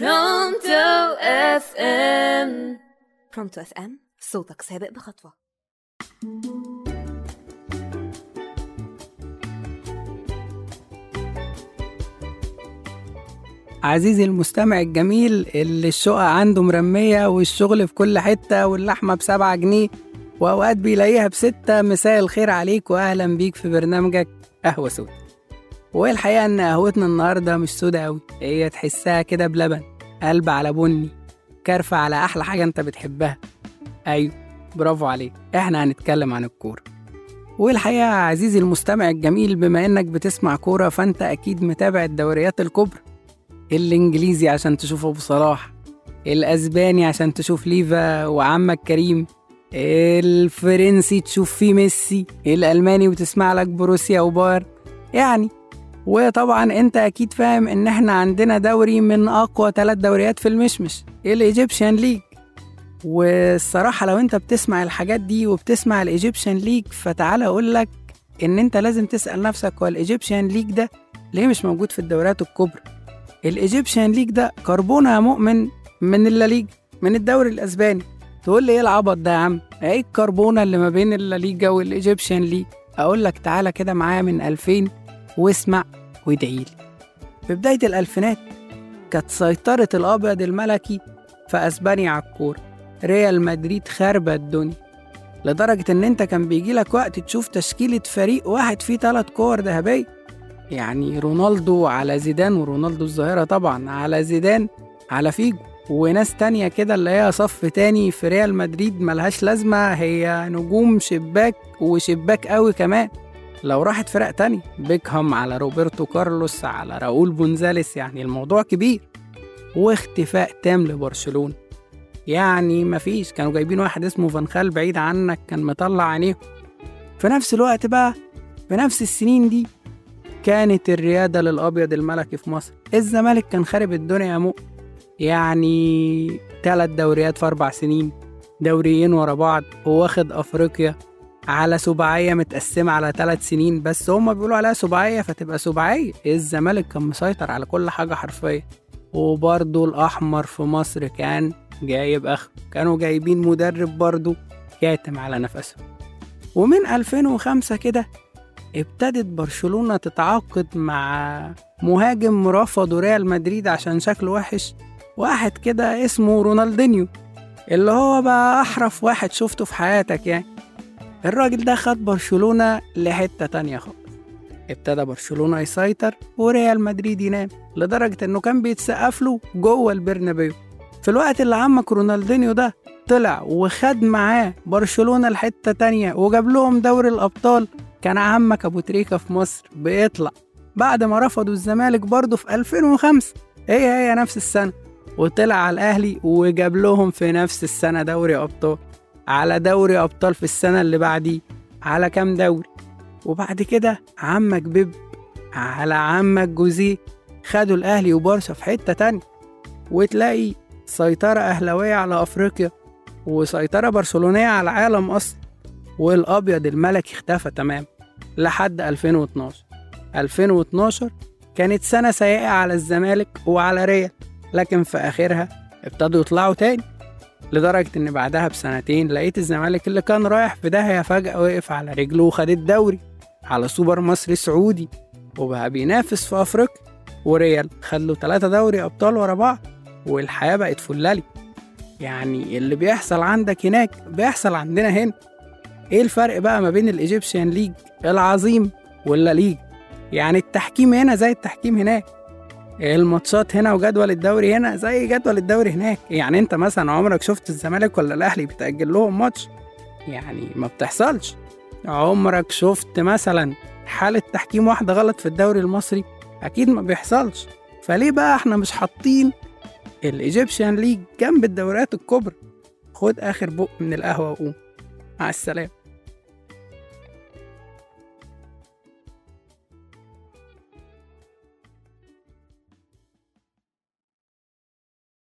Pronto FM Pronto FM صوتك سابق بخطوة. عزيزي المستمع الجميل اللي الشقة عنده مرمية والشغل في كل حتة واللحمة بسبعة جنيه وأوقات بيلاقيها بستة مساء الخير عليك وأهلا بيك في برنامجك قهوة سودا والحقيقة إن قهوتنا النهاردة مش سودا أوي. هي تحسها كده بلبن قلب على بني كارفة على أحلى حاجة أنت بتحبها. أيوة برافو عليك. إحنا هنتكلم عن الكورة. والحقيقة عزيزي المستمع الجميل بما إنك بتسمع كورة فأنت أكيد متابع الدوريات الكبرى. الإنجليزي عشان تشوف أبو صلاح الأسباني عشان تشوف ليفا وعمك كريم الفرنسي تشوف فيه ميسي الألماني وتسمع لك بروسيا وبايرن. يعني وطبعا أنت أكيد فاهم إن إحنا عندنا دوري من أقوى ثلاث دوريات في المشمش ال Egyptian League. والصراحة لو أنت بتسمع الحاجات دي وبتسمع ال Egyptian League فتعالى أقول لك إن أنت لازم تسأل نفسك هو ال Egyptian League ده ليه مش موجود في الدوريات الكبرى؟ ال Egyptian League ده كربونة يا مؤمن من الليجا من الدوري الأسباني. تقول لي إيه العبط ده يا عم؟ إيه الكربونة اللي ما بين الليجا وال Egyptian League؟ أقول لك تعالى كده معايا من 2000 واسمع وادعي لي. في بداية الألفينات كانت سيطرة الأبيض الملكي في أسبانيا على الكورة. ريال مدريد خاربة الدنيا. لدرجة إن أنت كان بيجي لك وقت تشوف تشكيلة فريق واحد فيه تلات كور ذهبية. يعني رونالدو على زيدان ورونالدو الظاهرة طبعا على زيدان على فيجو. وناس تانية كده اللي هي صف تاني في ريال مدريد ملهاش لازمة هي نجوم شباك وشباك قوي كمان. لو راحت فرق تانية بيكهام على روبرتو كارلوس على راؤول بونزاليس يعني الموضوع كبير. واختفاء تام لبرشلونة. يعني مفيش كانوا جايبين واحد اسمه فانخال بعيد عنك كان مطلع عينيهم. في نفس الوقت بقى في نفس السنين دي كانت الريادة للأبيض الملكي في مصر. الزمالك كان خارب الدنيا يا مؤ يعني تلات دوريات في أربع سنين دوريين ورا بعض وواخد أفريقيا. على سباعية متقسمة على ثلاث سنين بس هما بيقولوا عليها سباعية فتبقى سباعية الزمالك كان مسيطر على كل حاجة حرفيا. وبرضه الأحمر في مصر كان جايب أخ كانوا جايبين مدرب برضه كاتم على نفسه. ومن 2005 كده ابتدت برشلونة تتعاقد مع مهاجم رفضه ريال مدريد عشان شكله وحش. واحد كده اسمه رونالدينيو اللي هو بقى أحرف واحد شفته في حياتك يعني. الراجل ده خد برشلونة لحتة تانية خالص. ابتدى برشلونة يسيطر وريال مدريد ينام لدرجة إنه كان بيتسقف له جوه البرنابيو. في الوقت اللي عمك رونالدينيو ده طلع وخد معاه برشلونة لحتة تانية وجاب لهم دوري الأبطال كان عمك أبو تريكة في مصر بيطلع. بعد ما رفضوا الزمالك برضه في 2005 هي هي نفس السنة. وطلع على الأهلي وجاب لهم في نفس السنة دوري أبطال. على دوري أبطال في السنة اللي بعديه على كام دوري؟ وبعد كده عمك بيب على عمك جوزيه خدوا الأهلي وبارسا في حتة تانية. وتلاقي سيطرة أهلوية على أفريقيا وسيطرة برشلونية على العالم أصلا والأبيض الملكي اختفى تمام لحد 2012 2012 كانت سنة سيئة على الزمالك وعلى ريال لكن في آخرها ابتدوا يطلعوا تاني. لدرجة إن بعدها بسنتين لقيت الزمالك اللي كان رايح في داهية فجأة وقف على رجله وخد الدوري على سوبر مصري سعودي وبقى بينافس في أفريقيا. وريال له تلاتة دوري أبطال ورا بعض والحياة بقت فلالي. يعني اللي بيحصل عندك هناك بيحصل عندنا هنا. إيه الفرق بقى ما بين ال Egyptian League العظيم ولا ليجا يعني التحكيم هنا زي التحكيم هناك. الماتشات هنا وجدول الدوري هنا زي جدول الدوري هناك. يعني انت مثلا عمرك شفت الزمالك ولا الأهلي بتأجل لهم ماتش؟ يعني ما بتحصلش. عمرك شفت مثلا حالة تحكيم واحدة غلط في الدوري المصري؟ أكيد ما بيحصلش. فليه بقى إحنا مش حاطين ال Egyptian League جنب الدوريات الكبرى؟ خد آخر بق من القهوة وقوم. مع السلامة.